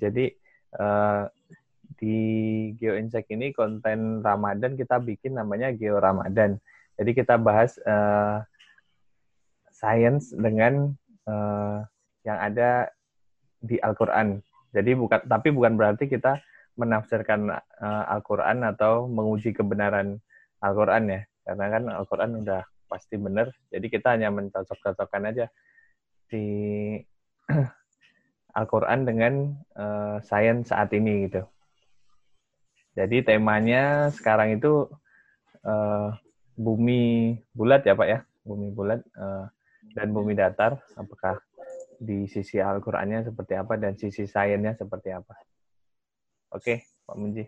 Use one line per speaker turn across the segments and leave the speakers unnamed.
Jadi uh, di GeoInsect ini konten Ramadan kita bikin namanya Geo Ramadan. Jadi kita bahas uh, sains dengan uh, yang ada di Al-Qur'an. Jadi bukan tapi bukan berarti kita menafsirkan uh, Al-Qur'an atau menguji kebenaran Al-Qur'an ya. Karena kan Al-Qur'an udah pasti benar. Jadi kita hanya mencocok-cocokkan aja di Al-Quran dengan uh, sains saat ini gitu. Jadi temanya sekarang itu uh, bumi bulat ya Pak ya, bumi bulat uh, dan bumi datar. Apakah di sisi Al-Qur'annya seperti apa dan sisi sainsnya seperti apa? Oke, Pak Munji.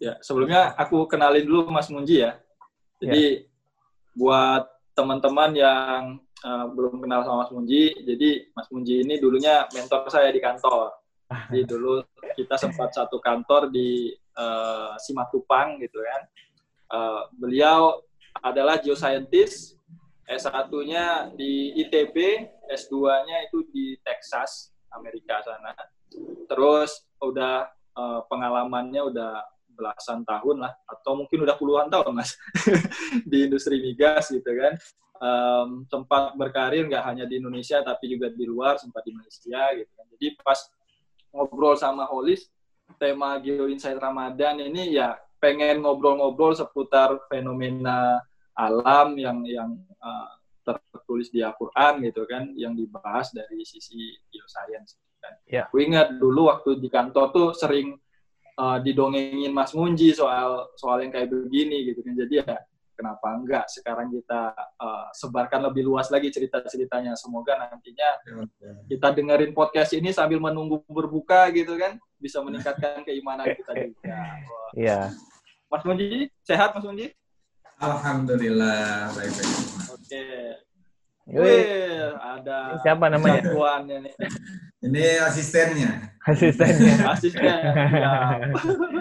Ya, sebelumnya aku kenalin dulu Mas Munji ya. Jadi ya. buat teman-teman yang uh, belum kenal sama Mas Munji, jadi Mas Munji ini dulunya mentor saya di kantor. Jadi dulu kita sempat satu kantor di uh, Simatupang gitu kan. Uh, beliau adalah geoscientist, S1-nya di ITB, S2-nya itu di Texas, Amerika sana. Terus udah uh, pengalamannya udah belasan tahun lah atau mungkin udah puluhan tahun mas di industri migas gitu kan um, sempat berkarir nggak hanya di Indonesia tapi juga di luar sempat di Malaysia gitu kan jadi pas ngobrol sama Holis tema Geo Insight Ramadan ini ya pengen ngobrol-ngobrol seputar fenomena alam yang yang uh, tertulis di Al-Quran gitu kan yang dibahas dari sisi geoscience gitu kan. Ya. Aku ingat dulu waktu di kantor tuh sering uh, didongengin Mas Munji soal soal yang kayak begini gitu kan. Jadi ya kenapa enggak sekarang kita uh, sebarkan lebih luas lagi cerita-ceritanya. Semoga nantinya kita dengerin podcast ini sambil menunggu berbuka gitu kan bisa meningkatkan keimanan kita juga.
Iya.
Mas Munji, sehat Mas Munji?
Alhamdulillah baik-baik.
Oke. Wih, ada
siapa namanya?
Tuannya nih.
Ini asistennya.
Asistennya.
Asisten. Ya.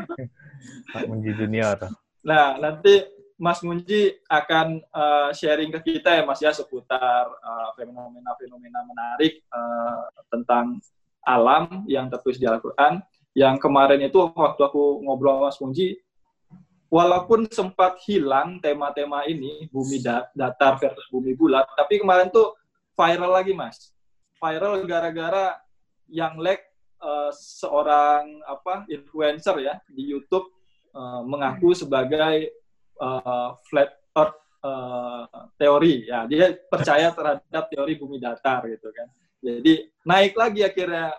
Pak Munji Junior.
Nah, nanti Mas Munji akan uh, sharing ke kita ya Mas ya seputar fenomena fenomena-fenomena menarik uh, tentang alam yang tertulis di Al-Quran. Yang kemarin itu waktu aku ngobrol sama Mas Munji, walaupun sempat hilang tema-tema ini, bumi datar versus bumi bulat, tapi kemarin tuh viral lagi Mas. Viral gara-gara yang leg uh, seorang apa influencer ya di YouTube uh, mengaku sebagai uh, flat earth uh, teori ya dia percaya terhadap teori bumi datar gitu kan jadi naik lagi akhirnya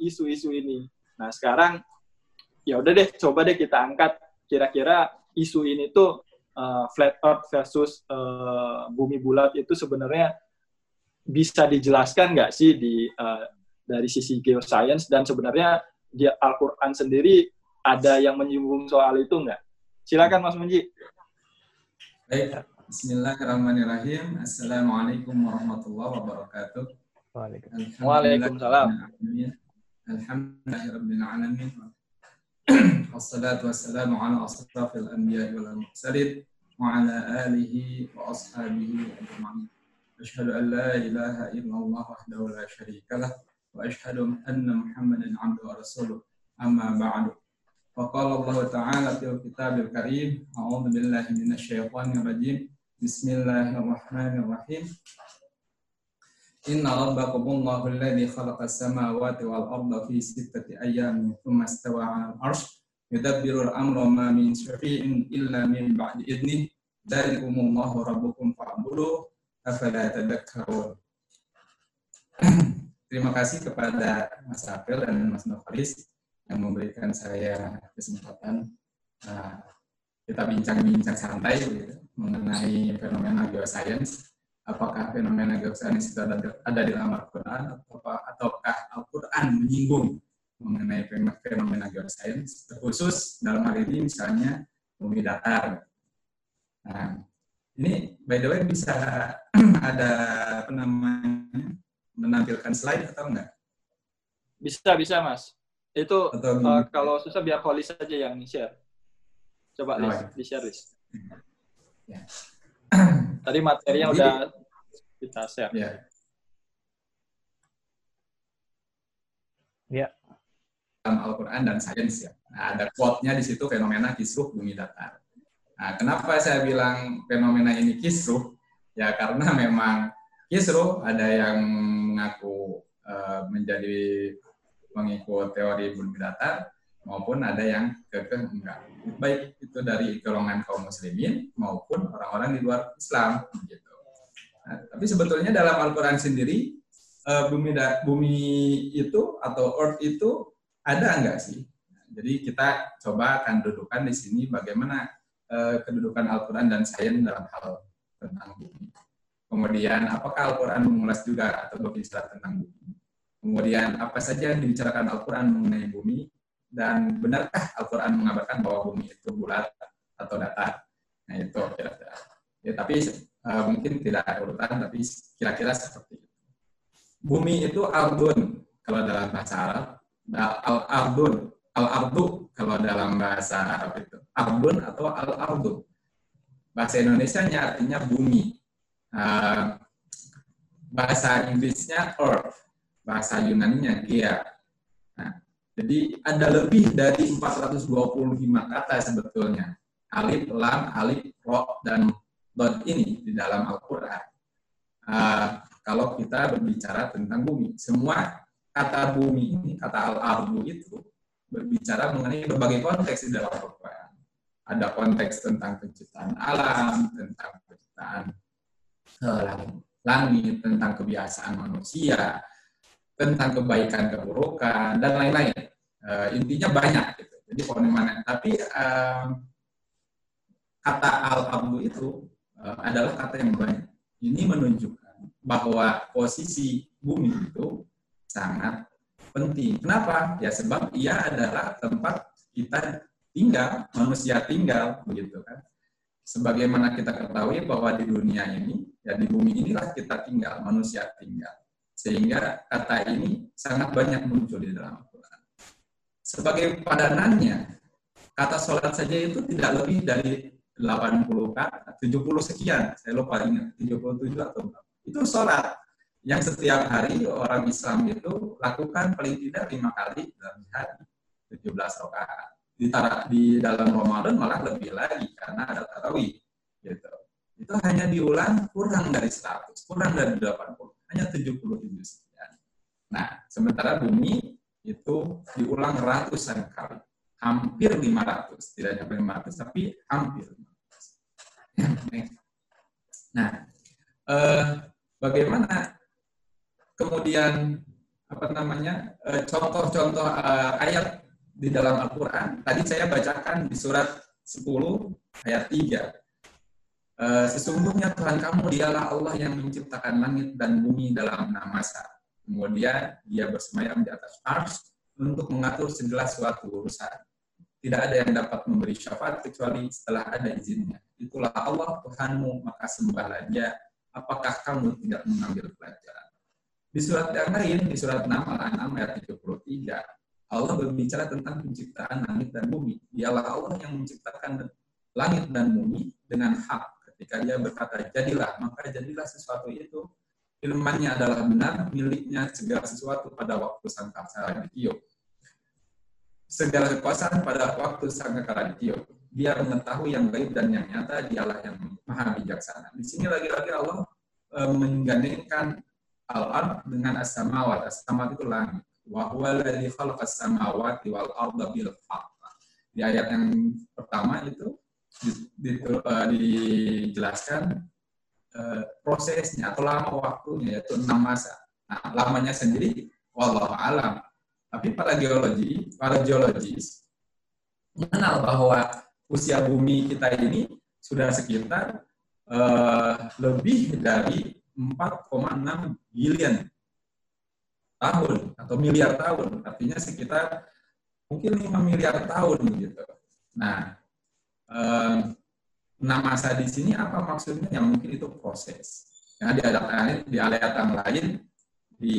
isu-isu uh, ini nah sekarang ya udah deh coba deh kita angkat kira-kira isu ini tuh uh, flat earth versus uh, bumi bulat itu sebenarnya bisa dijelaskan nggak sih di uh, dari sisi geoscience dan sebenarnya di Al-Quran sendiri ada yang menyinggung soal itu nggak? Silakan Mas Munji.
Baik, Bismillahirrahmanirrahim. Assalamualaikum warahmatullahi wabarakatuh.
Waalaikumsalam.
Alhamdulillahirrahmanirrahim. Wassalatu wassalamu ala asrafil anbiya wal mursalin wa ala alihi wa ashabihi ajma'in. Asyhadu an la ilaha illallah wahdahu la syarika lah وأشهد أن محمدا عبده ورسوله أما بعد فقال الله تعالى في الكتاب الكريم أعوذ بالله من الشيطان الرجيم بسم الله الرحمن الرحيم إن ربكم الله الذي خلق السماوات والأرض في ستة أيام ثم استوى على العرش يدبر الأمر ما من شفيع إلا من بعد إذنه ذلكم الله ربكم فاعبدوه أفلا تذكرون Terima kasih kepada Mas Apel dan Mas Novaris yang memberikan saya kesempatan uh, kita bincang-bincang santai gitu, mengenai fenomena geoscience. Apakah fenomena geoscience itu ada, ada di dalam Al-Quran atau ataukah Al-Quran menyinggung mengenai fenomena geoscience, terkhusus dalam hal ini misalnya bumi datar. Nah, ini by the way bisa ada apa menampilkan slide atau enggak?
Bisa, bisa Mas. Itu atau, uh, kalau susah biar Holis saja yang share. Coba oh, Lis, di share Lis. Ya. Tadi materinya Jadi, udah kita share.
Ya.
Ya.
dalam Al-Quran dan sains ya. Nah, ada quote-nya di situ fenomena kisruh bumi datar. Nah, kenapa saya bilang fenomena ini kisruh? Ya karena memang kisruh ada yang mengaku uh, menjadi mengikut teori bumi datar maupun ada yang kekeh enggak. Baik itu dari golongan kaum muslimin maupun orang-orang di luar Islam gitu. Nah, tapi sebetulnya dalam Al-Qur'an sendiri uh, bumi da, bumi itu atau earth itu ada enggak sih? Jadi kita coba akan dudukan di sini bagaimana uh, kedudukan Al-Quran dan sains dalam hal tentang bumi. Kemudian apakah Al-Quran mengulas juga atau berbicara tentang bumi? Kemudian apa saja yang dibicarakan Al-Quran mengenai bumi? Dan benarkah Al-Quran mengabarkan bahwa bumi itu bulat atau datar? Nah itu kira-kira. Ya, tapi uh, mungkin tidak urutan, tapi kira-kira seperti itu. Bumi itu ardun kalau dalam bahasa Arab, al-ardun, al-ardu kalau dalam bahasa Arab itu. Ardun atau al-ardu. Bahasa Indonesia artinya bumi. Uh, bahasa Inggrisnya earth. Bahasa Yunani-nya Gea. Nah, jadi ada lebih dari 425 kata sebetulnya. Alif, lam, alif, ro, dan dot ini di dalam Al-Quran. Uh, kalau kita berbicara tentang bumi. Semua kata bumi ini, kata al-ardu itu berbicara mengenai berbagai konteks di dalam Al-Quran. Ada konteks tentang penciptaan alam, tentang penciptaan uh, langit, tentang kebiasaan manusia, tentang kebaikan keburukan dan lain-lain. Uh, intinya banyak gitu. Jadi mana tapi uh, kata al-abdu itu uh, adalah kata yang banyak. Ini menunjukkan bahwa posisi bumi itu sangat penting. Kenapa? Ya sebab ia adalah tempat kita tinggal, manusia tinggal, begitu kan. Sebagaimana kita ketahui bahwa di dunia ini, ya di bumi inilah kita tinggal, manusia tinggal. Sehingga kata ini sangat banyak muncul di dalam Al-Quran. Sebagai padanannya, kata sholat saja itu tidak lebih dari 80 kata, 70 sekian, saya lupa ingat, 77 atau berapa. Itu sholat yang setiap hari orang Islam itu lakukan paling tidak lima kali dalam hari 17 rakaat. Di, di dalam Ramadan malah lebih lagi karena ada tarawih. Gitu. Itu hanya diulang kurang dari 100, kurang dari 80, hanya 77 sekian. Nah, sementara bumi itu diulang ratusan kali. Hampir 500, tidak sampai 500, tapi hampir 500. Nah, eh, bagaimana kemudian apa namanya eh, contoh-contoh uh, ayat di dalam Al-Quran. Tadi saya bacakan di surat 10 ayat 3. Eh, sesungguhnya Tuhan kamu dialah Allah yang menciptakan langit dan bumi dalam enam masa. Kemudian dia bersemayam di atas ars untuk mengatur segala suatu urusan. Tidak ada yang dapat memberi syafaat kecuali setelah ada izinnya. Itulah Allah Tuhanmu, maka sembahlah dia. Apakah kamu tidak mengambil pelajaran? Di surat yang lain, di surat 6 Al-An'am ayat 33, Allah berbicara tentang penciptaan langit dan bumi. Dialah Allah yang menciptakan langit dan bumi dengan hak. Ketika dia berkata, jadilah, maka jadilah sesuatu itu. Firmannya adalah benar, miliknya segala sesuatu pada waktu sang kala ditiup. Segala kekuasaan pada waktu sang kala ditiup. Dia mengetahui yang baik dan yang nyata, dialah yang maha bijaksana. Di sini lagi-lagi Allah e, menggandengkan al-ard dengan as-samawat. As-samawat itu langit. Wa huwa alladhi as-samawati wal Di ayat yang pertama itu dijelaskan uh, prosesnya atau lama waktunya yaitu enam masa. Nah, lamanya sendiri wallahu alam. Tapi para geologi, para geologis mengenal bahwa usia bumi kita ini sudah sekitar uh, lebih dari 4,6 billion tahun atau miliar tahun, artinya sekitar mungkin 5 miliar tahun gitu. Nah, eh, nah masa di sini apa maksudnya? Yang mungkin itu proses. Ya, di ayat lain, di yang lain di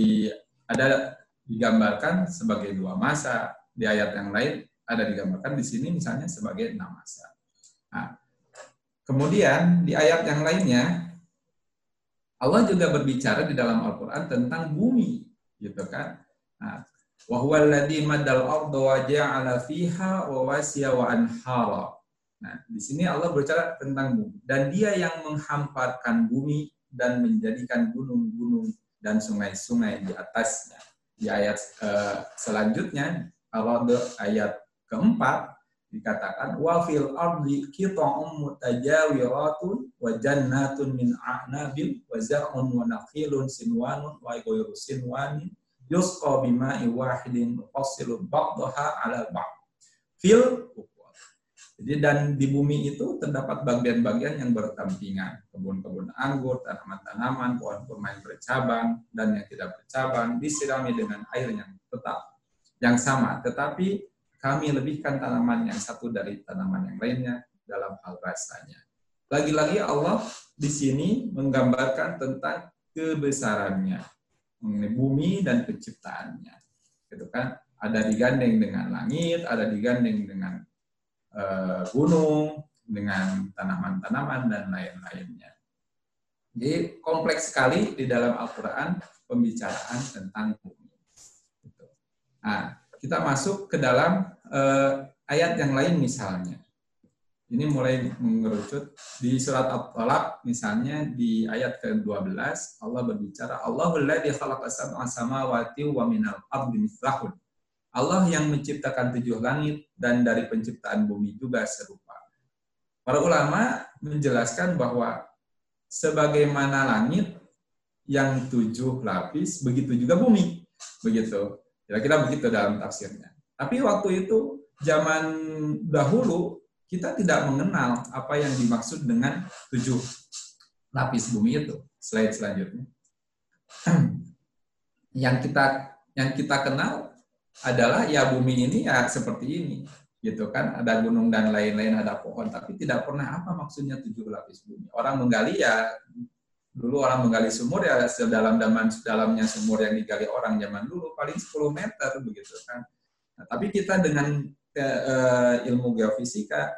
ada digambarkan sebagai dua masa, di ayat yang lain ada digambarkan di sini misalnya sebagai enam masa. Nah, kemudian di ayat yang lainnya Allah juga berbicara di dalam Al-Quran tentang bumi, gitu kan? Nah, Wa madal arda wa ja'ala fiha rawasiya wa anhara. Nah, di sini Allah berbicara tentang bumi dan dia yang menghamparkan bumi dan menjadikan gunung-gunung dan sungai-sungai di atasnya. Di ayat uh, selanjutnya, Allah ayat keempat dikatakan wa fil ardi qita'un mutajawiratun wa jannatun min a'nabin wa zar'un wa nakhilun sinwanun wa ghayru sinwanin yusqa bima'i wahidin mufassilu ba'daha 'ala ba'd. Fil jadi dan di bumi itu terdapat bagian-bagian yang bertampingan, kebun-kebun anggur, tanaman-tanaman, pohon kurma yang bercabang dan yang tidak bercabang disirami dengan air yang tetap, yang sama. Tetapi kami lebihkan tanaman yang satu dari tanaman yang lainnya dalam hal rasanya. Lagi-lagi Allah di sini menggambarkan tentang kebesarannya bumi dan penciptaannya. Gitu kan? Ada digandeng dengan langit, ada digandeng dengan uh, gunung, dengan tanaman-tanaman dan lain-lainnya. Jadi kompleks sekali di dalam Al-Quran pembicaraan tentang bumi. Gitu. Nah, kita masuk ke dalam uh, ayat yang lain misalnya. Ini mulai mengerucut di surat At-Talaq misalnya di ayat ke-12 Allah berbicara Allahul ladzi khalaqa sab'a samawati wa minal ardi mithlahun. Allah yang menciptakan tujuh langit dan dari penciptaan bumi juga serupa. Para ulama menjelaskan bahwa sebagaimana langit yang tujuh lapis, begitu juga bumi. Begitu. Kira-kira begitu dalam tafsirnya. Tapi waktu itu zaman dahulu kita tidak mengenal apa yang dimaksud dengan tujuh lapis bumi itu. Slide selanjutnya. yang kita yang kita kenal adalah ya bumi ini ya seperti ini gitu kan. Ada gunung dan lain-lain ada pohon tapi tidak pernah apa maksudnya tujuh lapis bumi? Orang menggali ya dulu orang menggali sumur ya sedalam dalam dalamnya sumur yang digali orang zaman dulu paling 10 meter begitu kan. Nah, tapi kita dengan ke, uh, ilmu geofisika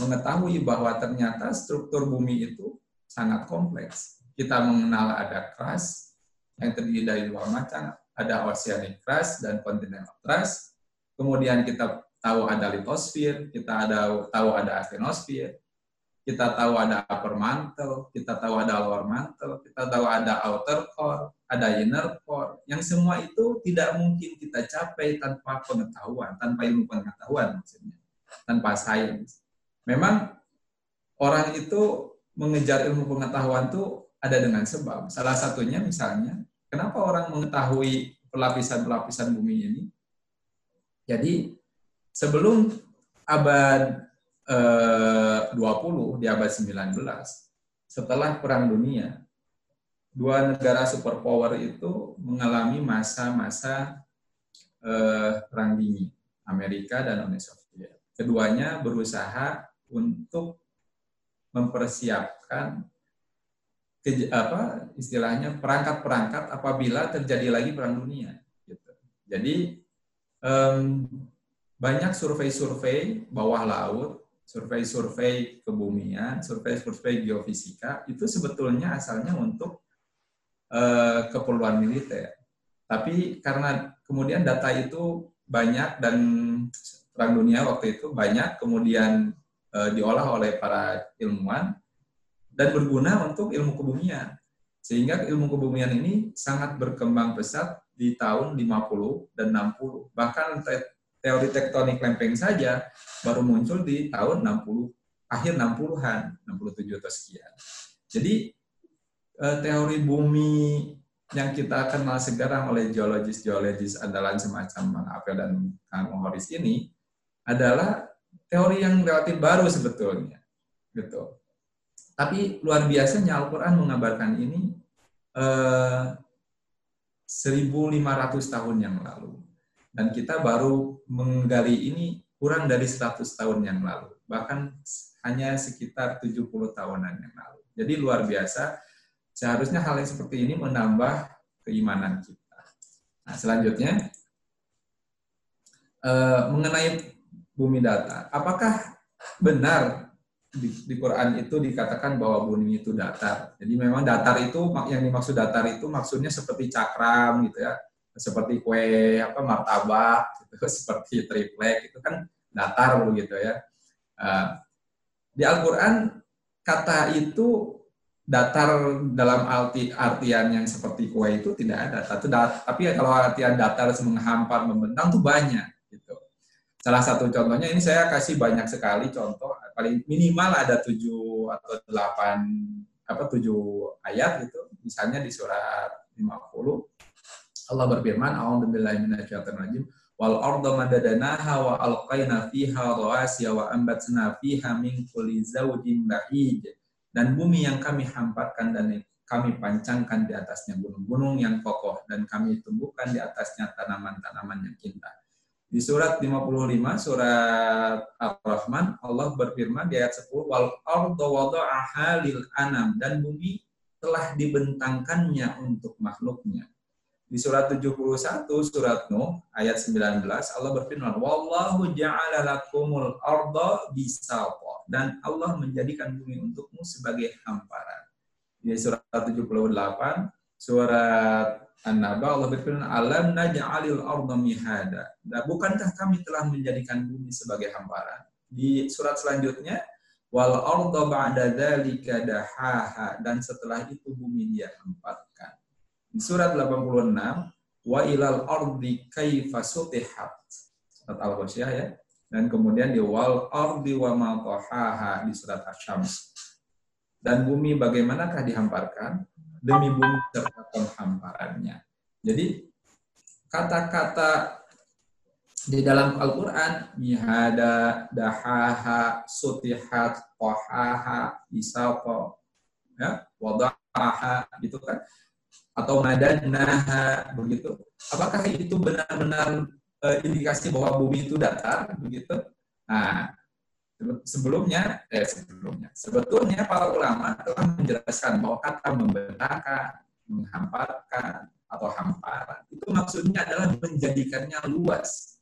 mengetahui bahwa ternyata struktur bumi itu sangat kompleks. Kita mengenal ada crust yang terdiri dari dua macam, ada oceanic crust dan continental crust. Kemudian kita tahu ada litosfer, kita ada tahu ada asthenosfer, kita tahu ada upper mantle, kita tahu ada lower mantle, kita tahu ada outer core, ada inner core. Yang semua itu tidak mungkin kita capai tanpa pengetahuan, tanpa ilmu pengetahuan maksudnya, tanpa sains. Memang orang itu mengejar ilmu pengetahuan itu ada dengan sebab. Salah satunya misalnya, kenapa orang mengetahui pelapisan-pelapisan bumi ini? Jadi sebelum abad eh, 20 di abad 19, setelah Perang Dunia, dua negara superpower itu mengalami masa-masa eh, perang dingin, Amerika dan Uni Soviet. Keduanya berusaha untuk mempersiapkan apa istilahnya perangkat-perangkat apabila terjadi lagi perang dunia. Gitu. Jadi um, banyak survei-survei bawah laut, survei-survei kebumian, survei-survei geofisika itu sebetulnya asalnya untuk uh, keperluan militer. Tapi karena kemudian data itu banyak dan perang dunia waktu itu banyak, kemudian uh, diolah oleh para ilmuwan dan berguna untuk ilmu kebumian. Sehingga ilmu kebumian ini sangat berkembang pesat di tahun 50 dan 60. Bahkan teori tektonik lempeng saja baru muncul di tahun 60 akhir 60-an, 67 atau sekian. Jadi eh, teori bumi yang kita kenal sekarang oleh geologis-geologis andalan semacam Bang Apel dan Kang ini adalah teori yang relatif baru sebetulnya. Gitu. Tapi luar biasanya Al-Quran mengabarkan ini eh, 1500 tahun yang lalu. Dan kita baru menggali ini kurang dari 100 tahun yang lalu. Bahkan hanya sekitar 70 tahunan yang lalu. Jadi luar biasa. Seharusnya hal yang seperti ini menambah keimanan kita. Nah, selanjutnya, eh, mengenai bumi datar. Apakah benar di, di Quran itu dikatakan bahwa bumi itu datar? Jadi memang datar itu yang dimaksud datar itu maksudnya seperti cakram gitu ya, seperti kue apa martabak gitu, seperti triplek itu kan datar begitu ya. Uh, di Al-Quran kata itu datar dalam arti artian yang seperti kue itu tidak ada. Tapi, tapi kalau artian datar menghampar membentang itu banyak gitu. Salah satu contohnya ini saya kasih banyak sekali contoh paling minimal ada tujuh atau delapan apa tujuh ayat gitu. Misalnya di surat 50 Allah berfirman, "A'udzubillahi minasyaitonir wal arda madadanaha wa alqaina fiha rawasiya wa ambatna fiha min kulli zawjin bahij dan bumi yang kami hamparkan dan kami pancangkan di atasnya gunung-gunung yang kokoh dan kami tumbuhkan di atasnya tanaman-tanaman yang indah. Di surat 55 surat Ar-Rahman Allah berfirman di ayat 10 wal arda wada'aha lil anam dan bumi telah dibentangkannya untuk makhluknya di surat 71 surat Nuh ayat 19 Allah berfirman wallahu ja'ala lakumul arda bisata dan Allah menjadikan bumi untukmu sebagai hamparan. Di surat 78 surat An-Naba Allah berfirman alam naj'alil arda mihada. Dan bukankah kami telah menjadikan bumi sebagai hamparan? Di surat selanjutnya wal arda ba'da dzalika dahaha dan setelah itu bumi dia hampatkan di surat 86, wa ilal ardi kaifa sutihat. Surat Al-Ghasyiyah ya. Dan kemudian di wal ardi wa ma di surat Asy-Syams. Dan bumi bagaimanakah dihamparkan? Demi bumi serta penghamparannya. Jadi kata-kata di dalam Al-Quran mihada, dahaha, sutihat, qohaha, isaqa, ya, wadaha, gitu kan atau naha begitu. Apakah itu benar-benar uh, indikasi bahwa bumi itu datar begitu? Nah, sebelumnya eh sebelumnya sebetulnya para ulama telah menjelaskan bahwa kata membentangkan, menghamparkan atau hamparan itu maksudnya adalah menjadikannya luas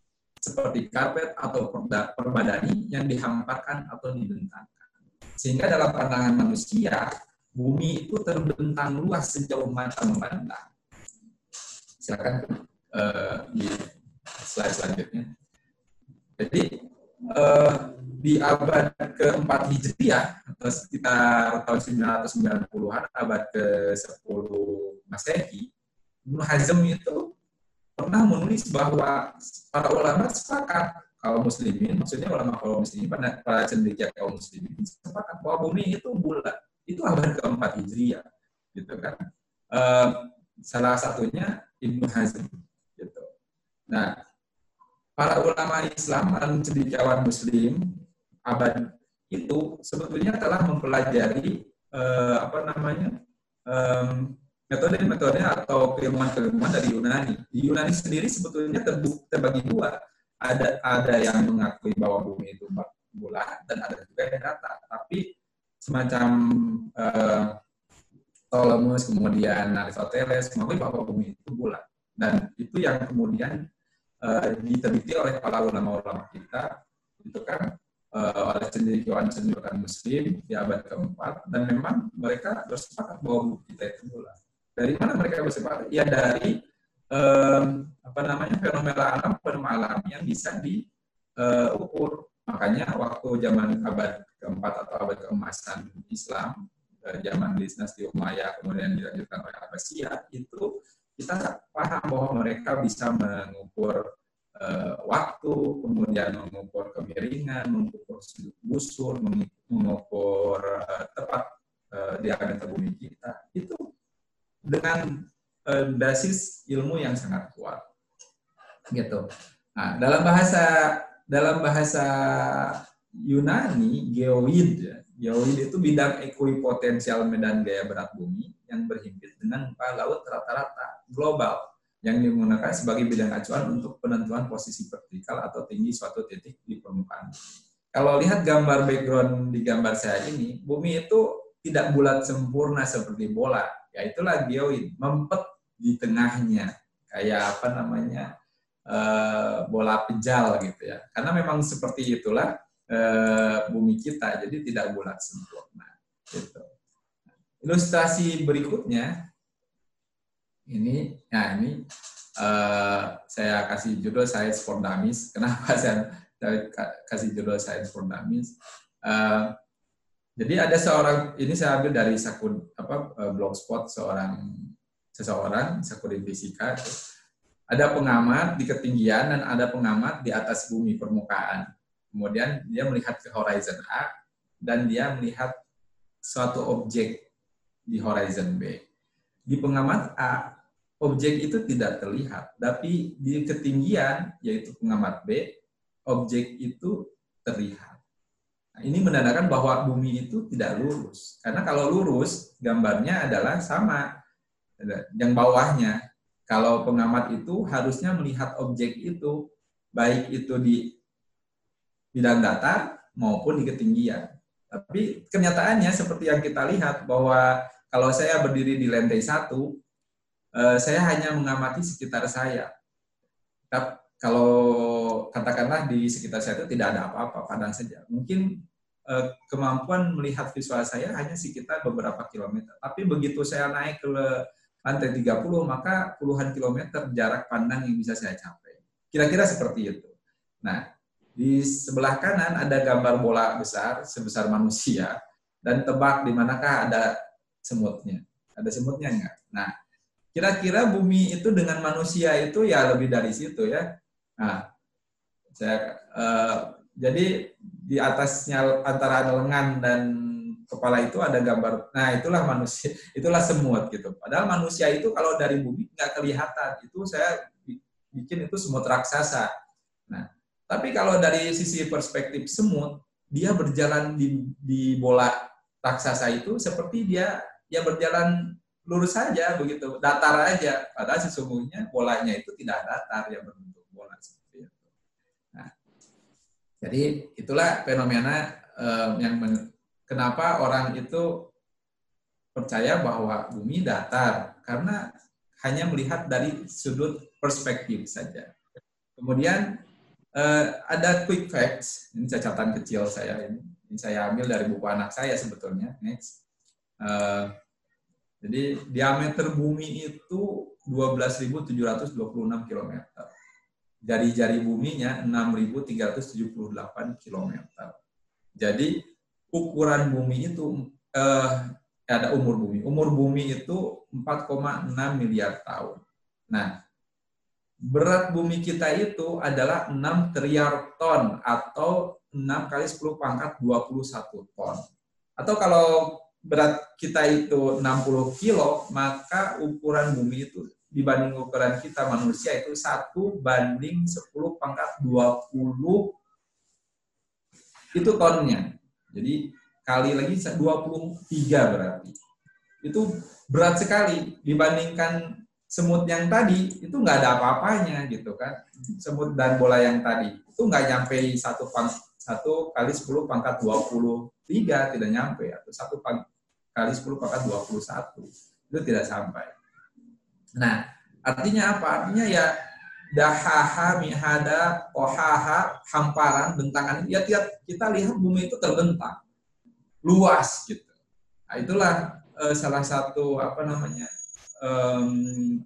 seperti karpet atau permadani yang dihamparkan atau dibentangkan. Sehingga dalam pandangan manusia, bumi itu terbentang luas sejauh mata memandang. Silakan uh, di slide selanjutnya. Jadi uh, di abad keempat Hijriah atau sekitar tahun 990-an, abad ke-10 Masehi, Ibnu Hazm itu pernah menulis bahwa para ulama sepakat kaum muslimin, maksudnya ulama kaum muslimin, para cendekia kaum muslimin sepakat bahwa bumi itu bulat. Itu abad keempat Hijriah gitu kan? Uh, salah satunya Ibnu Hazm gitu. Nah para ulama Islam dan cendekiawan Muslim abad itu sebetulnya telah mempelajari uh, apa namanya metode-metode atau keilmuan-keilmuan dari Yunani. Di Yunani sendiri sebetulnya terbagi dua. Ada ada yang mengakui bahwa bumi itu bulat dan ada juga yang rata. Tapi semacam uh, Ptolemus, kemudian Aristoteles, mengakui bahwa bumi itu bulat. Dan itu yang kemudian diteliti oleh para ulama-ulama kita, itu kan uh, oleh cendekiawan-cendekiawan muslim di abad keempat, dan memang mereka bersepakat bahwa bumi kita itu bulat. Dari mana mereka bersepakat? Ya dari um, apa namanya fenomena alam, fenomena yang bisa diukur. Uh, Makanya waktu zaman abad keempat atau abad keemasan Islam, eh, zaman dinasti Umayyah kemudian dilanjutkan oleh Abbasiyah, itu kita paham bahwa mereka bisa mengukur uh, waktu, kemudian mengukur kemiringan, mengukur busur, mengukur uh, tepat uh, diameter bumi kita. Itu dengan uh, basis ilmu yang sangat kuat. Gitu. Nah, dalam bahasa dalam bahasa Yunani, geoid. Geoid itu bidang ekuipotensial medan gaya berat bumi yang berhimpit dengan muka laut rata-rata global yang digunakan sebagai bidang acuan untuk penentuan posisi vertikal atau tinggi suatu titik di permukaan Kalau lihat gambar background di gambar saya ini, bumi itu tidak bulat sempurna seperti bola. Ya itulah geoid, mempet di tengahnya. Kayak apa namanya? Eh, bola pejal gitu ya. Karena memang seperti itulah uh, bumi kita, jadi tidak bulat sempurna. Gitu. Ilustrasi berikutnya ini, nah ini uh, saya kasih judul Science for Dummies. Kenapa saya, kasih judul Science for Dummies? Uh, jadi ada seorang ini saya ambil dari sakun apa blogspot seorang seseorang sakudin fisika ada pengamat di ketinggian dan ada pengamat di atas bumi permukaan kemudian dia melihat ke horizon A dan dia melihat suatu objek di horizon B di pengamat A objek itu tidak terlihat tapi di ketinggian yaitu pengamat B objek itu terlihat Nah, ini menandakan bahwa bumi itu tidak lurus. Karena kalau lurus, gambarnya adalah sama. Yang bawahnya, kalau pengamat itu harusnya melihat objek itu, baik itu di bidang datar maupun di ketinggian. Tapi kenyataannya seperti yang kita lihat bahwa kalau saya berdiri di lantai satu, eh, saya hanya mengamati sekitar saya. Kalau katakanlah di sekitar saya itu tidak ada apa-apa, padang saja. Mungkin eh, kemampuan melihat visual saya hanya sekitar beberapa kilometer. Tapi begitu saya naik ke lantai 30, maka puluhan kilometer jarak pandang yang bisa saya capai. Kira-kira seperti itu. Nah, di sebelah kanan ada gambar bola besar sebesar manusia dan tebak di manakah ada semutnya. Ada semutnya enggak? Nah, kira-kira bumi itu dengan manusia itu ya lebih dari situ ya. Nah, saya uh, jadi di atasnya antara lengan dan kepala itu ada gambar. Nah, itulah manusia, itulah semut gitu. Padahal manusia itu kalau dari bumi nggak kelihatan. Itu saya bikin itu semut raksasa. Nah, tapi kalau dari sisi perspektif semut, dia berjalan di, di bola raksasa itu seperti dia ya berjalan lurus saja begitu, datar aja. Padahal sesungguhnya bolanya itu tidak datar yang berbentuk Jadi itulah fenomena um, yang men, kenapa orang itu percaya bahwa bumi datar karena hanya melihat dari sudut perspektif saja. Kemudian uh, ada quick facts, ini catatan kecil saya ini, ini saya ambil dari buku anak saya sebetulnya. Next. Uh, jadi diameter bumi itu 12.726 km jari-jari buminya 6.378 km. Jadi ukuran bumi itu eh, ada umur bumi. Umur bumi itu 4,6 miliar tahun. Nah, berat bumi kita itu adalah 6 triliar ton atau 6 kali 10 pangkat 21 ton. Atau kalau berat kita itu 60 kilo, maka ukuran bumi itu dibanding ukuran kita manusia itu satu banding 10 pangkat 20 itu tonnya. Jadi kali lagi 23 berarti. Itu berat sekali dibandingkan semut yang tadi itu nggak ada apa-apanya gitu kan. Semut dan bola yang tadi itu nggak nyampe satu pang, satu kali 10 pangkat 23 tidak nyampe atau satu pang, kali 10 pangkat 21 itu tidak sampai. Nah, artinya apa? Artinya ya dahaha, mihada, ohaha, hamparan, bentangan. Ya tiap kita lihat bumi itu terbentang, luas gitu. Nah, itulah uh, salah satu apa namanya um,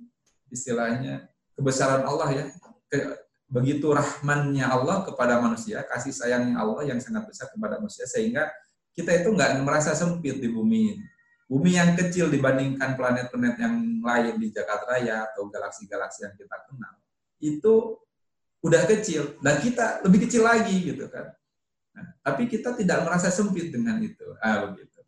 istilahnya kebesaran Allah ya. Ke, begitu rahmannya Allah kepada manusia, kasih sayangnya Allah yang sangat besar kepada manusia sehingga kita itu nggak merasa sempit di bumi ini. Bumi yang kecil dibandingkan planet-planet yang lain di Jakarta Raya atau galaksi-galaksi yang kita kenal itu udah kecil. Dan kita lebih kecil lagi gitu kan. Nah, tapi kita tidak merasa sempit dengan itu. Ah begitu.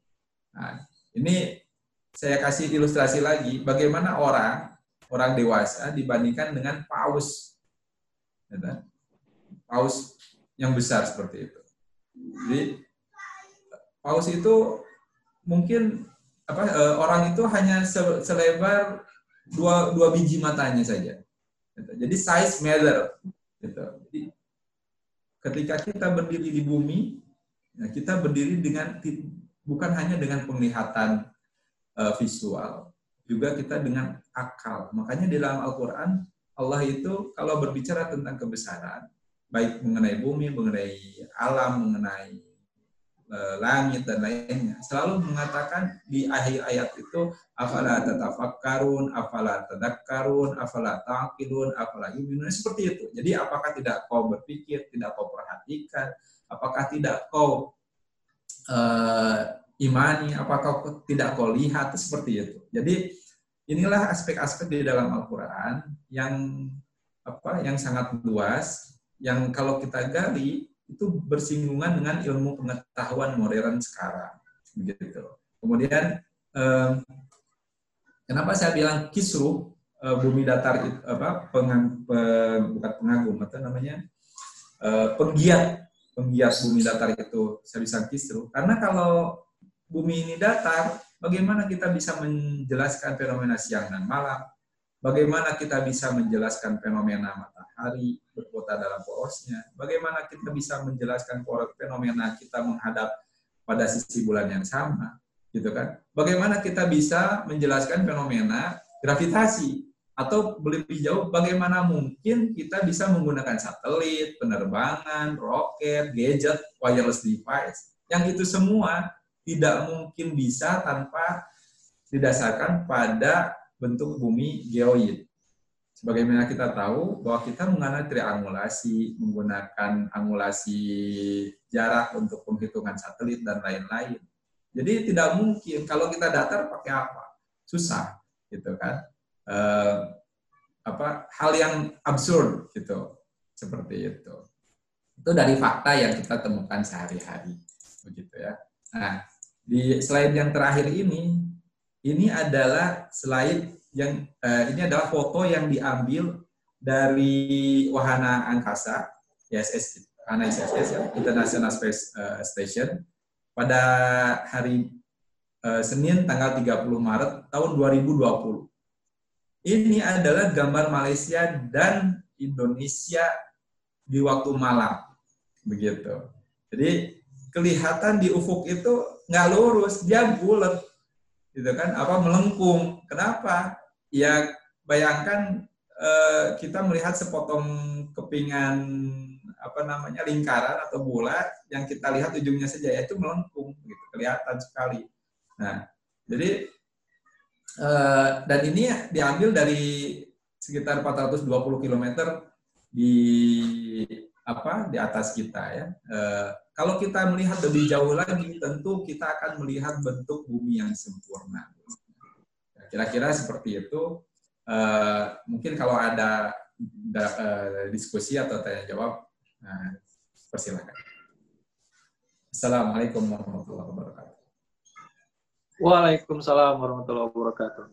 Nah ini saya kasih ilustrasi lagi bagaimana orang orang dewasa dibandingkan dengan paus. Ya kan? paus yang besar seperti itu. Jadi paus itu mungkin apa uh, orang itu hanya selebar dua dua biji matanya saja. Gitu. Jadi size matter. Gitu. Jadi ketika kita berdiri di bumi, ya kita berdiri dengan bukan hanya dengan penglihatan uh, visual, juga kita dengan akal. Makanya di dalam Al-Quran Allah itu kalau berbicara tentang kebesaran, baik mengenai bumi, mengenai alam, mengenai langit dan lainnya. Selalu mengatakan di akhir ayat itu afala tatafakkarun afala tadakkarun afala taqilun afala yuminun. Seperti itu. Jadi apakah tidak kau berpikir tidak kau perhatikan? Apakah tidak kau uh, imani? Apakah tidak kau lihat? Seperti itu. Jadi inilah aspek-aspek di dalam Al-Qur'an yang apa yang sangat luas yang kalau kita gali itu bersinggungan dengan ilmu pengetahuan modern sekarang begitu. Kemudian eh, kenapa saya bilang kisru eh, bumi datar itu apa pengang, pe, bukan pengagum atau namanya eh, penggiat penggiat bumi datar itu saya bisa kisru. Karena kalau bumi ini datar bagaimana kita bisa menjelaskan fenomena siang dan malam? Bagaimana kita bisa menjelaskan fenomena matahari berkota dalam porosnya? Bagaimana kita bisa menjelaskan fenomena kita menghadap pada sisi bulan yang sama? Gitu kan? Bagaimana kita bisa menjelaskan fenomena gravitasi? Atau lebih jauh, bagaimana mungkin kita bisa menggunakan satelit, penerbangan, roket, gadget, wireless device? Yang itu semua tidak mungkin bisa tanpa didasarkan pada bentuk bumi geoid. Sebagaimana kita tahu bahwa kita menggunakan triangulasi, menggunakan angulasi jarak untuk penghitungan satelit dan lain-lain. Jadi tidak mungkin kalau kita datar pakai apa? Susah, gitu kan? Eh, apa hal yang absurd gitu, seperti itu. Itu dari fakta yang kita temukan sehari-hari, begitu ya. Nah, di slide yang terakhir ini ini adalah slide yang uh, ini adalah foto yang diambil dari wahana angkasa ISS wahana ISS ya International Space uh, Station pada hari uh, Senin tanggal 30 Maret tahun 2020. Ini adalah gambar Malaysia dan Indonesia di waktu malam. Begitu. Jadi kelihatan di ufuk itu nggak lurus, dia bulat gitu kan apa melengkung kenapa ya bayangkan eh, kita melihat sepotong kepingan apa namanya lingkaran atau bola yang kita lihat ujungnya saja yaitu melengkung gitu kelihatan sekali nah jadi eh, dan ini diambil dari sekitar 420 km di apa di atas kita ya eh, kalau kita melihat lebih jauh lagi, tentu kita akan melihat bentuk bumi yang sempurna. Kira-kira seperti itu. Uh, mungkin kalau ada da, uh, diskusi atau tanya jawab, uh, persilakan. Assalamualaikum warahmatullahi wabarakatuh.
Waalaikumsalam warahmatullahi wabarakatuh.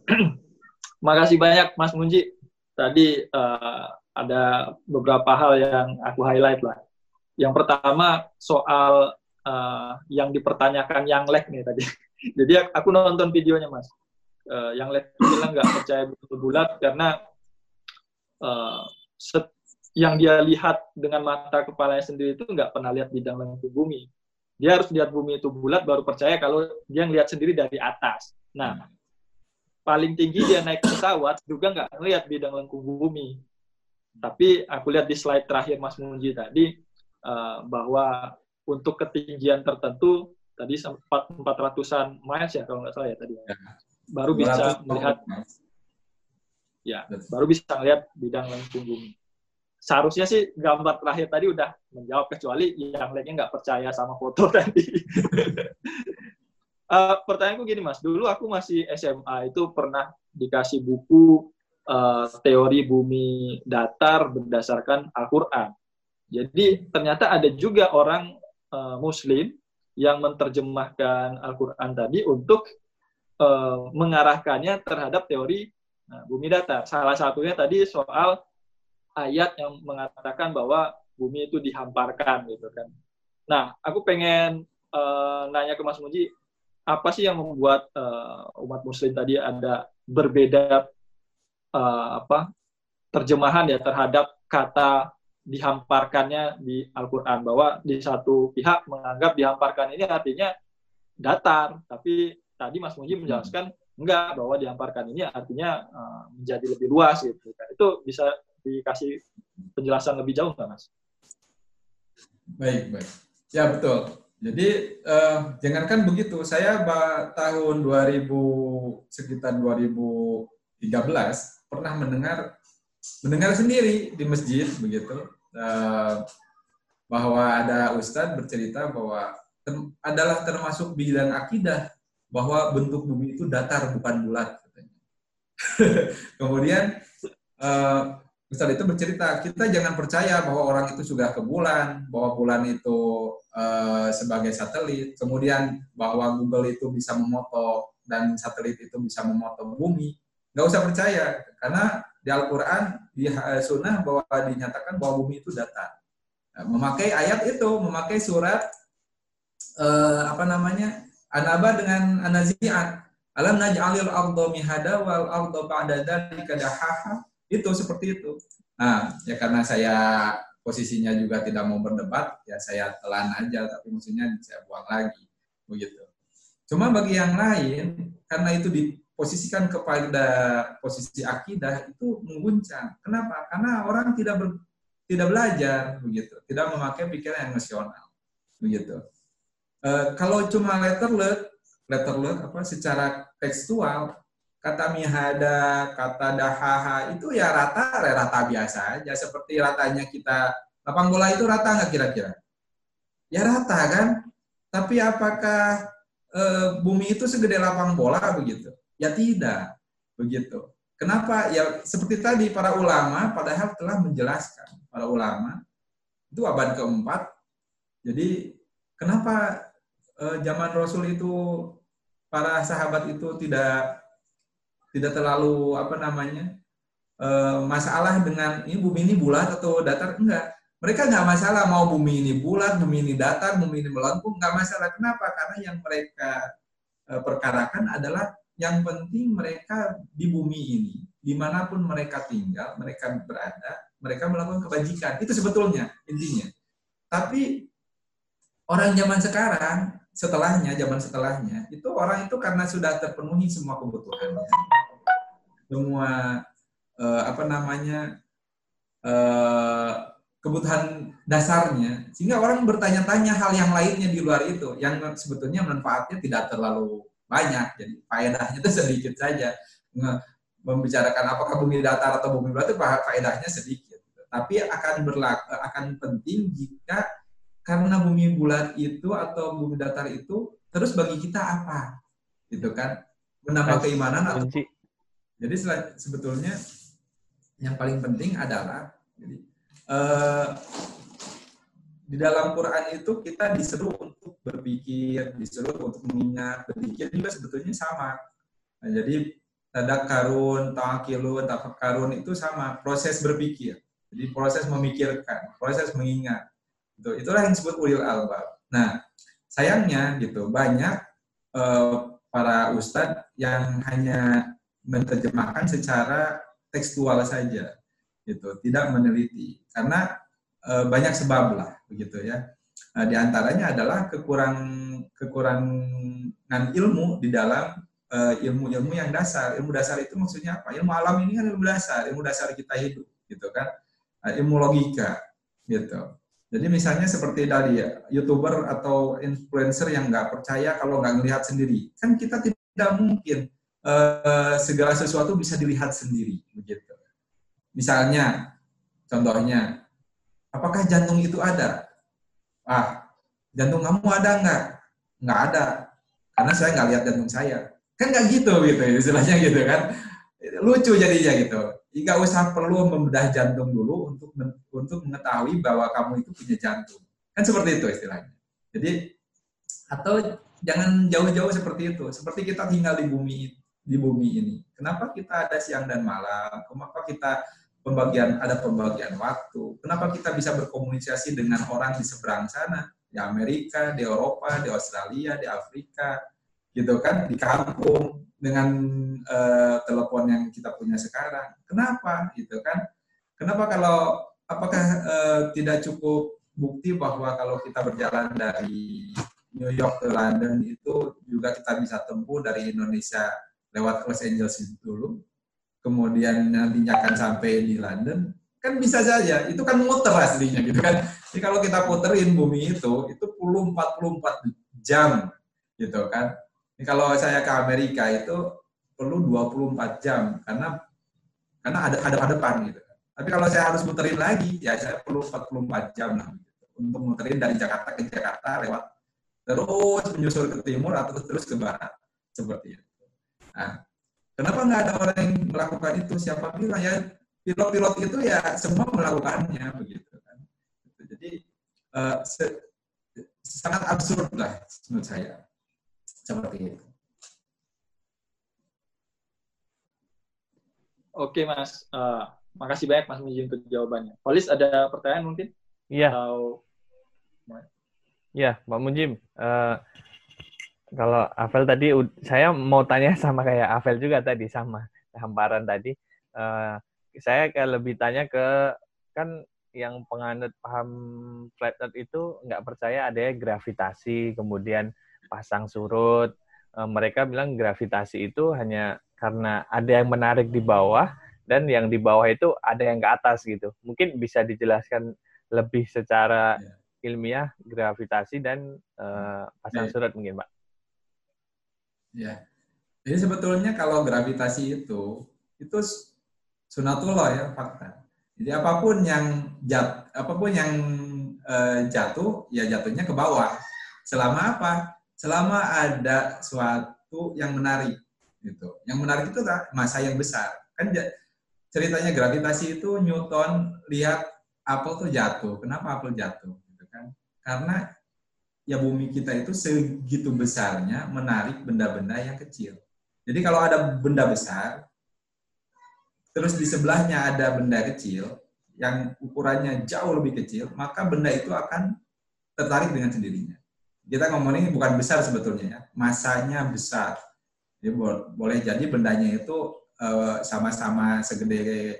Makasih banyak Mas Munji. Tadi uh, ada beberapa hal yang aku highlight lah yang pertama soal uh, yang dipertanyakan yang leg nih tadi. Jadi aku nonton videonya mas. Uh, yang leg bilang nggak percaya bulat karena uh, set, yang dia lihat dengan mata kepalanya sendiri itu nggak pernah lihat bidang lengkung bumi. Dia harus lihat bumi itu bulat baru percaya kalau dia ngelihat sendiri dari atas. Nah, paling tinggi dia naik pesawat juga nggak ngelihat bidang lengkung bumi. Tapi aku lihat di slide terakhir Mas Munji tadi, uh, bahwa untuk ketinggian tertentu tadi sempat 400-an miles ya kalau nggak salah ya tadi ya. Baru bisa melihat ya baru bisa melihat bidang lengkung bumi seharusnya sih gambar terakhir tadi udah menjawab kecuali yang lainnya nggak percaya sama foto tadi. Uh, pertanyaanku gini mas. Dulu aku masih SMA itu pernah dikasih buku uh, teori bumi datar berdasarkan Al-Quran. Jadi ternyata ada juga orang uh, Muslim yang menerjemahkan Al-Quran tadi untuk uh, mengarahkannya terhadap teori uh, bumi datar. Salah satunya tadi soal ayat yang mengatakan bahwa bumi itu dihamparkan gitu kan. Nah, aku pengen uh, nanya ke Mas Muji, apa sih yang membuat uh, umat Muslim tadi ada berbeda uh, apa terjemahan ya terhadap kata dihamparkannya di Al-Quran bahwa di satu pihak menganggap dihamparkan ini artinya datar tapi tadi Mas Muji menjelaskan enggak bahwa dihamparkan ini artinya uh, menjadi lebih luas gitu. Itu bisa dikasih penjelasan lebih jauh nggak Mas?
Baik baik. Ya betul. Jadi uh, jangankan begitu, saya tahun 2000 sekitar 2013 pernah mendengar mendengar sendiri di masjid begitu uh, bahwa ada ustadz bercerita bahwa ter, adalah termasuk bidang akidah bahwa bentuk bumi itu datar bukan bulat. Kemudian uh, Ustadz itu bercerita, kita jangan percaya bahwa orang itu sudah ke bulan, bahwa bulan itu uh, sebagai satelit, kemudian bahwa Google itu bisa memoto dan satelit itu bisa memoto bumi. Nggak usah percaya, karena di Al-Quran, di Sunnah bahwa dinyatakan bahwa bumi itu datar. Nah, memakai ayat itu, memakai surat uh, apa namanya Anaba dengan Anaziat. Alam naj'alil ardo mihada wal ardo ba'da dzalika dahaha itu seperti itu. Nah, ya karena saya posisinya juga tidak mau berdebat, ya saya telan aja, tapi maksudnya saya buang lagi, begitu. Cuma bagi yang lain, karena itu diposisikan kepada posisi akidah itu mengguncang. Kenapa? Karena orang tidak ber, tidak belajar, begitu, tidak memakai pikiran yang nasional, begitu. E, kalau cuma letterlet, letterlet apa secara tekstual kata mihada, kata dahaha itu ya rata, ya rata biasa aja. Seperti ratanya kita, lapang bola itu rata nggak kira-kira? Ya rata kan? Tapi apakah e, bumi itu segede lapang bola begitu? Ya tidak, begitu. Kenapa? Ya seperti tadi para ulama padahal telah menjelaskan para ulama itu abad keempat. Jadi kenapa e, zaman Rasul itu para sahabat itu tidak tidak terlalu apa namanya uh, masalah dengan ini bumi ini bulat atau datar enggak. Mereka nggak masalah mau bumi ini bulat bumi ini datar bumi ini melengkung nggak masalah. Kenapa? Karena yang mereka uh, perkarakan adalah yang penting mereka di bumi ini. Di mana pun mereka tinggal mereka berada mereka melakukan kebajikan. Itu sebetulnya intinya. Tapi orang zaman sekarang setelahnya zaman setelahnya itu orang itu karena sudah terpenuhi semua kebutuhannya semua uh, apa namanya uh, kebutuhan dasarnya. Sehingga orang bertanya-tanya hal yang lainnya di luar itu yang sebetulnya manfaatnya tidak terlalu banyak. Jadi faedahnya itu sedikit saja. Membicarakan apakah bumi datar atau bumi bulat itu faedahnya sedikit. Tapi akan berlaku akan penting jika karena bumi bulat itu atau bumi datar itu terus bagi kita apa gitu kan menambah keimanan atau jadi sebetulnya yang paling penting adalah jadi, uh, di dalam Quran itu kita disuruh untuk berpikir, disuruh untuk mengingat, berpikir juga sebetulnya sama. Nah, jadi tadak karun, tawakilun, karun itu sama, proses berpikir. Jadi proses memikirkan, proses mengingat. Itu itulah yang disebut ulil albab. Nah, sayangnya gitu banyak uh, para ustadz yang hanya menerjemahkan secara tekstual saja gitu. Tidak meneliti. Karena e, banyak sebab lah begitu ya. E, di antaranya adalah kekurang kekurangan ilmu di dalam ilmu-ilmu yang dasar. Ilmu dasar itu maksudnya apa? Ilmu alam ini kan ilmu dasar. Ilmu dasar kita hidup gitu kan. E, ilmu logika gitu jadi misalnya seperti tadi ya, youtuber atau influencer yang nggak percaya kalau nggak melihat sendiri, kan kita tidak mungkin uh, segala sesuatu bisa dilihat sendiri begitu. Misalnya, contohnya, apakah jantung itu ada? Ah, jantung kamu ada nggak? Nggak ada, karena saya nggak lihat jantung saya. Kan nggak gitu gitu, istilahnya gitu kan. Lucu jadinya gitu. Nggak usah perlu membedah jantung dulu untuk untuk mengetahui bahwa kamu itu punya jantung. Kan seperti itu istilahnya. Jadi atau jangan jauh-jauh seperti itu. Seperti kita tinggal di bumi di bumi ini. Kenapa kita ada siang dan malam? Kenapa kita pembagian ada pembagian waktu? Kenapa kita bisa berkomunikasi dengan orang di seberang sana, di Amerika, di Eropa, di Australia, di Afrika, gitu kan, di kampung dengan uh, telepon yang kita punya sekarang. Kenapa? Gitu kan? Kenapa kalau apakah uh, tidak cukup bukti bahwa kalau kita berjalan dari New York ke London itu juga kita bisa tempuh dari Indonesia lewat Los Angeles dulu, kemudian nantinya akan sampai di London, kan bisa saja. Itu kan muter aslinya gitu kan. Jadi kalau kita puterin bumi itu, itu perlu 44 jam, gitu kan. Ini kalau saya ke Amerika itu perlu 24 jam, karena karena ada ada depan gitu. Tapi kalau saya harus muterin lagi, ya saya perlu 44 jam lah, gitu. untuk muterin dari Jakarta ke Jakarta lewat terus menyusul ke timur atau terus ke barat, seperti itu. Nah, kenapa nggak ada orang yang melakukan itu? Siapa bilang ya pilot-pilot itu ya semua melakukannya begitu kan. Jadi uh, sangat absurd lah menurut saya seperti itu.
Oke mas, uh, makasih banyak mas Miji untuk jawabannya. Polis ada pertanyaan mungkin?
Iya. Atau... Iya, Pak Mujim. Uh, kalau Avel tadi, saya mau tanya sama kayak Avel juga tadi sama hamparan tadi. Uh, saya kayak lebih tanya ke kan yang penganut paham flat earth itu nggak percaya ada gravitasi, kemudian pasang surut. E, mereka bilang gravitasi itu hanya karena ada yang menarik di bawah dan yang di bawah itu ada yang ke atas gitu. Mungkin bisa dijelaskan lebih secara ya. ilmiah gravitasi dan e, pasang ya. surut mungkin, Pak.
Ya. Jadi sebetulnya kalau gravitasi itu itu sunatullah ya fakta. Jadi apa pun yang jat, apa pun yang uh, jatuh ya jatuhnya ke bawah. Selama apa? Selama ada suatu yang menarik gitu. Yang menarik itu masa yang besar. Kan ceritanya gravitasi itu Newton lihat apel tuh jatuh. Kenapa apel jatuh? Gitu kan? Karena ya bumi kita itu segitu besarnya menarik benda-benda yang kecil. Jadi kalau ada benda besar, terus di sebelahnya ada benda kecil yang ukurannya jauh lebih kecil, maka benda itu akan tertarik dengan sendirinya. Kita ngomongin bukan besar sebetulnya ya, masanya besar. Jadi boleh jadi bendanya itu eh, sama-sama segede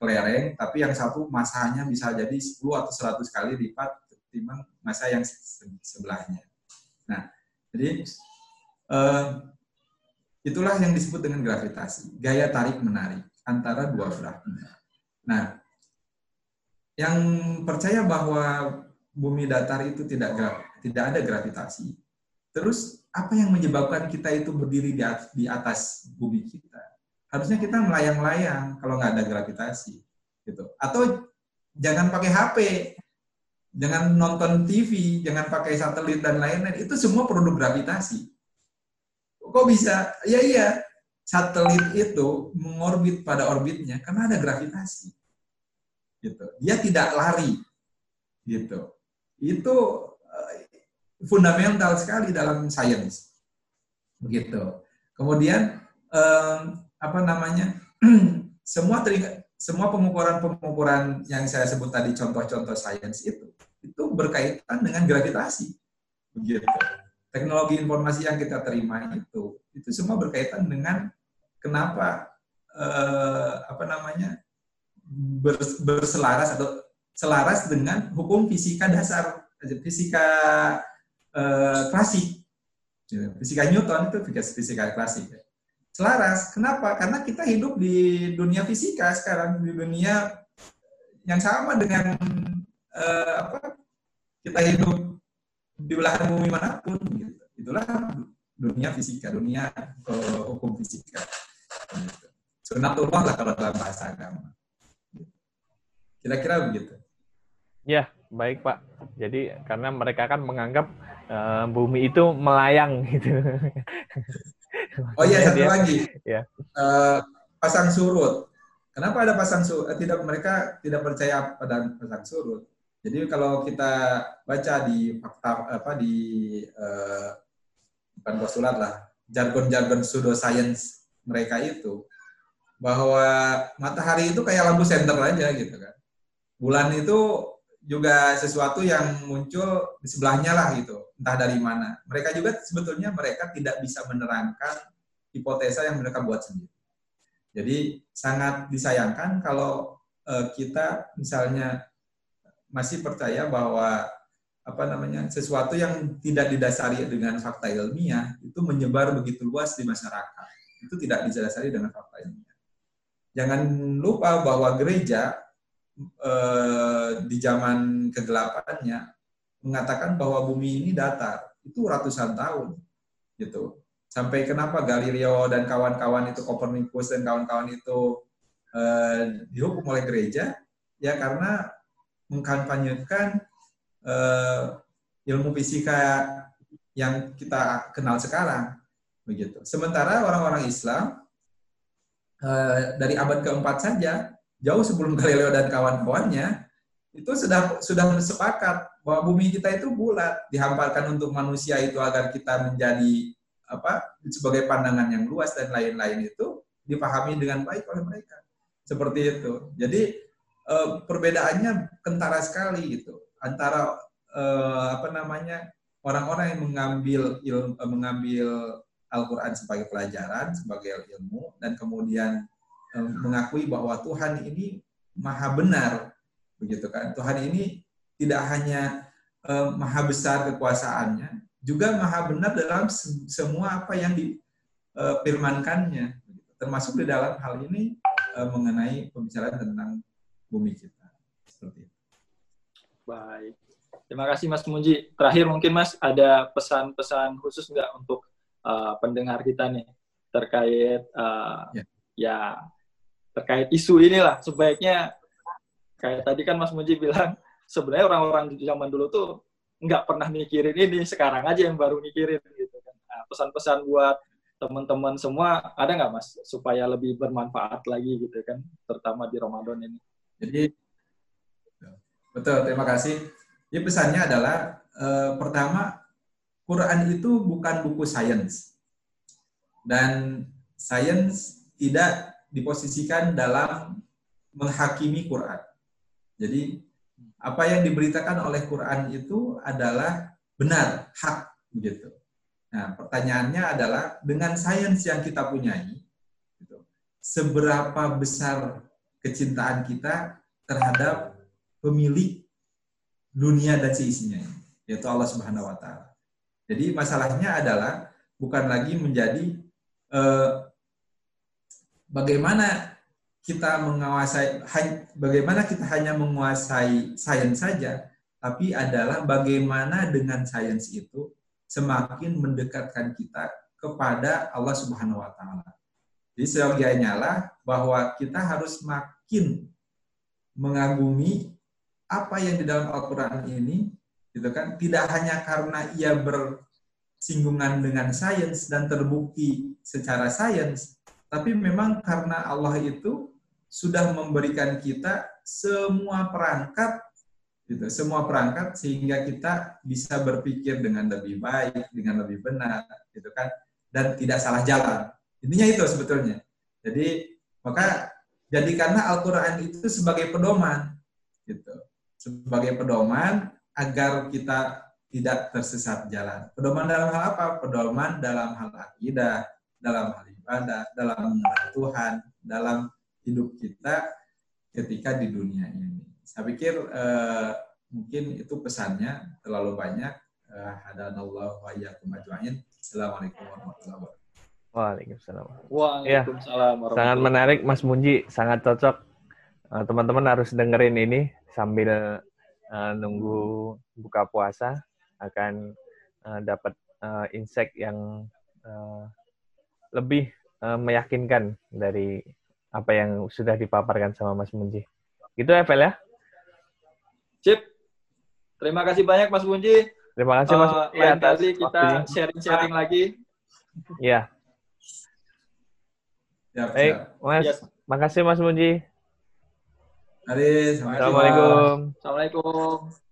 kelereng, tapi yang satu masanya bisa jadi 10 atau 100 kali lipat ketimbang masa yang sebelahnya. Nah, jadi uh, itulah yang disebut dengan gravitasi, gaya tarik menarik antara dua belah benda. Nah, yang percaya bahwa bumi datar itu tidak tidak ada gravitasi, terus apa yang menyebabkan kita itu berdiri di atas bumi kita? Harusnya kita melayang-layang kalau nggak ada gravitasi, gitu. Atau jangan pakai HP, jangan nonton TV, jangan pakai satelit dan lain-lain. Itu semua produk gravitasi. Kok bisa? Ya iya, satelit itu mengorbit pada orbitnya karena ada gravitasi. Gitu. Dia tidak lari. Gitu. Itu fundamental sekali dalam sains. Begitu. Kemudian um, apa namanya? semua teringat, semua pengukuran-pengukuran yang saya sebut tadi contoh-contoh sains itu itu berkaitan dengan gravitasi. Begitu. Teknologi informasi yang kita terima itu itu semua berkaitan dengan kenapa eh, apa namanya berselaras atau selaras dengan hukum fisika dasar fisika eh, klasik fisika Newton itu fisika klasik selaras kenapa karena kita hidup di dunia fisika sekarang di dunia yang sama dengan eh, apa kita hidup di belahan bumi mana pun gitu. itulah dunia fisika dunia uh, hukum fisika Sunatullah lah kalau dalam bahasa agama. Kira-kira begitu.
Ya, baik Pak. Jadi karena mereka kan menganggap uh, bumi itu melayang gitu.
oh iya satu lagi. Ya. Uh, pasang surut. Kenapa ada pasang surut? Eh, tidak mereka tidak percaya pada pasang surut. Jadi kalau kita baca di fakta apa di uh, bukan postulat lah, jargon-jargon pseudoscience mereka itu bahwa matahari itu kayak lampu senter aja gitu kan. Bulan itu juga sesuatu yang muncul di sebelahnya lah gitu, entah dari mana. Mereka juga sebetulnya mereka tidak bisa menerangkan hipotesa yang mereka buat sendiri. Jadi sangat disayangkan kalau uh, kita misalnya masih percaya bahwa apa namanya sesuatu yang tidak didasari dengan fakta ilmiah itu menyebar begitu luas di masyarakat. Itu tidak didasari dengan fakta ilmiah. Jangan lupa bahwa gereja eh, di zaman kegelapannya mengatakan bahwa bumi ini datar. Itu ratusan tahun gitu. Sampai kenapa Galileo dan kawan-kawan itu Copernicus dan kawan-kawan itu eh, dihukum oleh gereja? Ya karena mengkampanyekan eh, ilmu fisika yang kita kenal sekarang begitu. Sementara orang-orang Islam eh, dari abad keempat saja jauh sebelum Galileo dan kawan-kawannya itu sudah sudah sepakat bahwa bumi kita itu bulat dihamparkan untuk manusia itu agar kita menjadi apa sebagai pandangan yang luas dan lain-lain itu dipahami dengan baik oleh mereka. Seperti itu. Jadi eh, perbedaannya kentara sekali gitu. Antara eh, apa namanya orang-orang yang mengambil ilmu, eh, mengambil Al-Quran sebagai pelajaran sebagai ilmu dan kemudian mengakui bahwa Tuhan ini maha benar begitu kan Tuhan ini tidak hanya uh, maha besar kekuasaannya juga maha benar dalam se semua apa yang difirmankannya uh, termasuk di dalam hal ini uh, mengenai pembicaraan tentang bumi kita seperti itu.
Baik. Terima kasih Mas Munji. Terakhir mungkin Mas ada pesan-pesan khusus nggak untuk uh, pendengar kita nih terkait uh, ya. ya terkait isu inilah sebaiknya kayak tadi kan Mas Muji bilang sebenarnya orang-orang di zaman dulu tuh nggak pernah mikirin ini sekarang aja yang baru mikirin gitu kan. Nah, pesan-pesan buat teman-teman semua ada nggak mas supaya lebih bermanfaat lagi gitu kan terutama di Ramadan ini?
Jadi betul terima kasih. Jadi pesannya adalah eh, pertama Quran itu bukan buku sains dan sains tidak diposisikan dalam menghakimi Quran jadi apa yang diberitakan oleh Quran itu adalah benar, hak begitu. Nah, pertanyaannya adalah dengan sains yang kita punyai, gitu, seberapa besar kecintaan kita terhadap pemilik dunia dan seisinya, yaitu Allah Subhanahu Wa Taala. Jadi masalahnya adalah bukan lagi menjadi eh, bagaimana kita menguasai bagaimana kita hanya menguasai sains saja, tapi adalah bagaimana dengan sains itu semakin mendekatkan kita kepada Allah Subhanahu wa taala. Jadi seyogianya lah bahwa kita harus makin mengagumi apa yang di dalam Al-Qur'an ini gitu kan tidak hanya karena ia bersinggungan dengan sains dan terbukti secara sains tapi memang karena Allah itu sudah memberikan kita semua perangkat gitu, semua perangkat sehingga kita bisa berpikir dengan lebih baik, dengan lebih benar, gitu kan, dan tidak salah jalan. Intinya itu sebetulnya. Jadi maka jadikanlah Al-Quran itu sebagai pedoman, gitu, sebagai pedoman agar kita tidak tersesat jalan. Pedoman dalam hal apa? Pedoman dalam hal akidah, dalam hal ibadah, dalam Tuhan, dalam hidup kita ketika di dunia ini. Saya pikir uh, mungkin itu pesannya terlalu banyak. Uh, Hadanallahu wa iyyakum ajma'in. Assalamualaikum warahmatullahi wabarakatuh.
Waalaikumsalam.
Waalaikumsalam.
Ya, sangat menarik Mas Munji, sangat cocok. Eh, teman-teman uh, harus dengerin ini sambil uh, nunggu buka puasa akan uh, dapat uh, insight yang uh, lebih uh, meyakinkan dari apa yang sudah dipaparkan sama Mas Munji. Gitu ya, Vel ya?
Sip. Terima kasih banyak Mas Munji.
Terima kasih Mas.
Uh, lain kali kita sharing-sharing lagi.
Iya. Baik, Mas. Yes. Makasih Mas Munji.
Mari,
Assalamualaikum.
Assalamualaikum.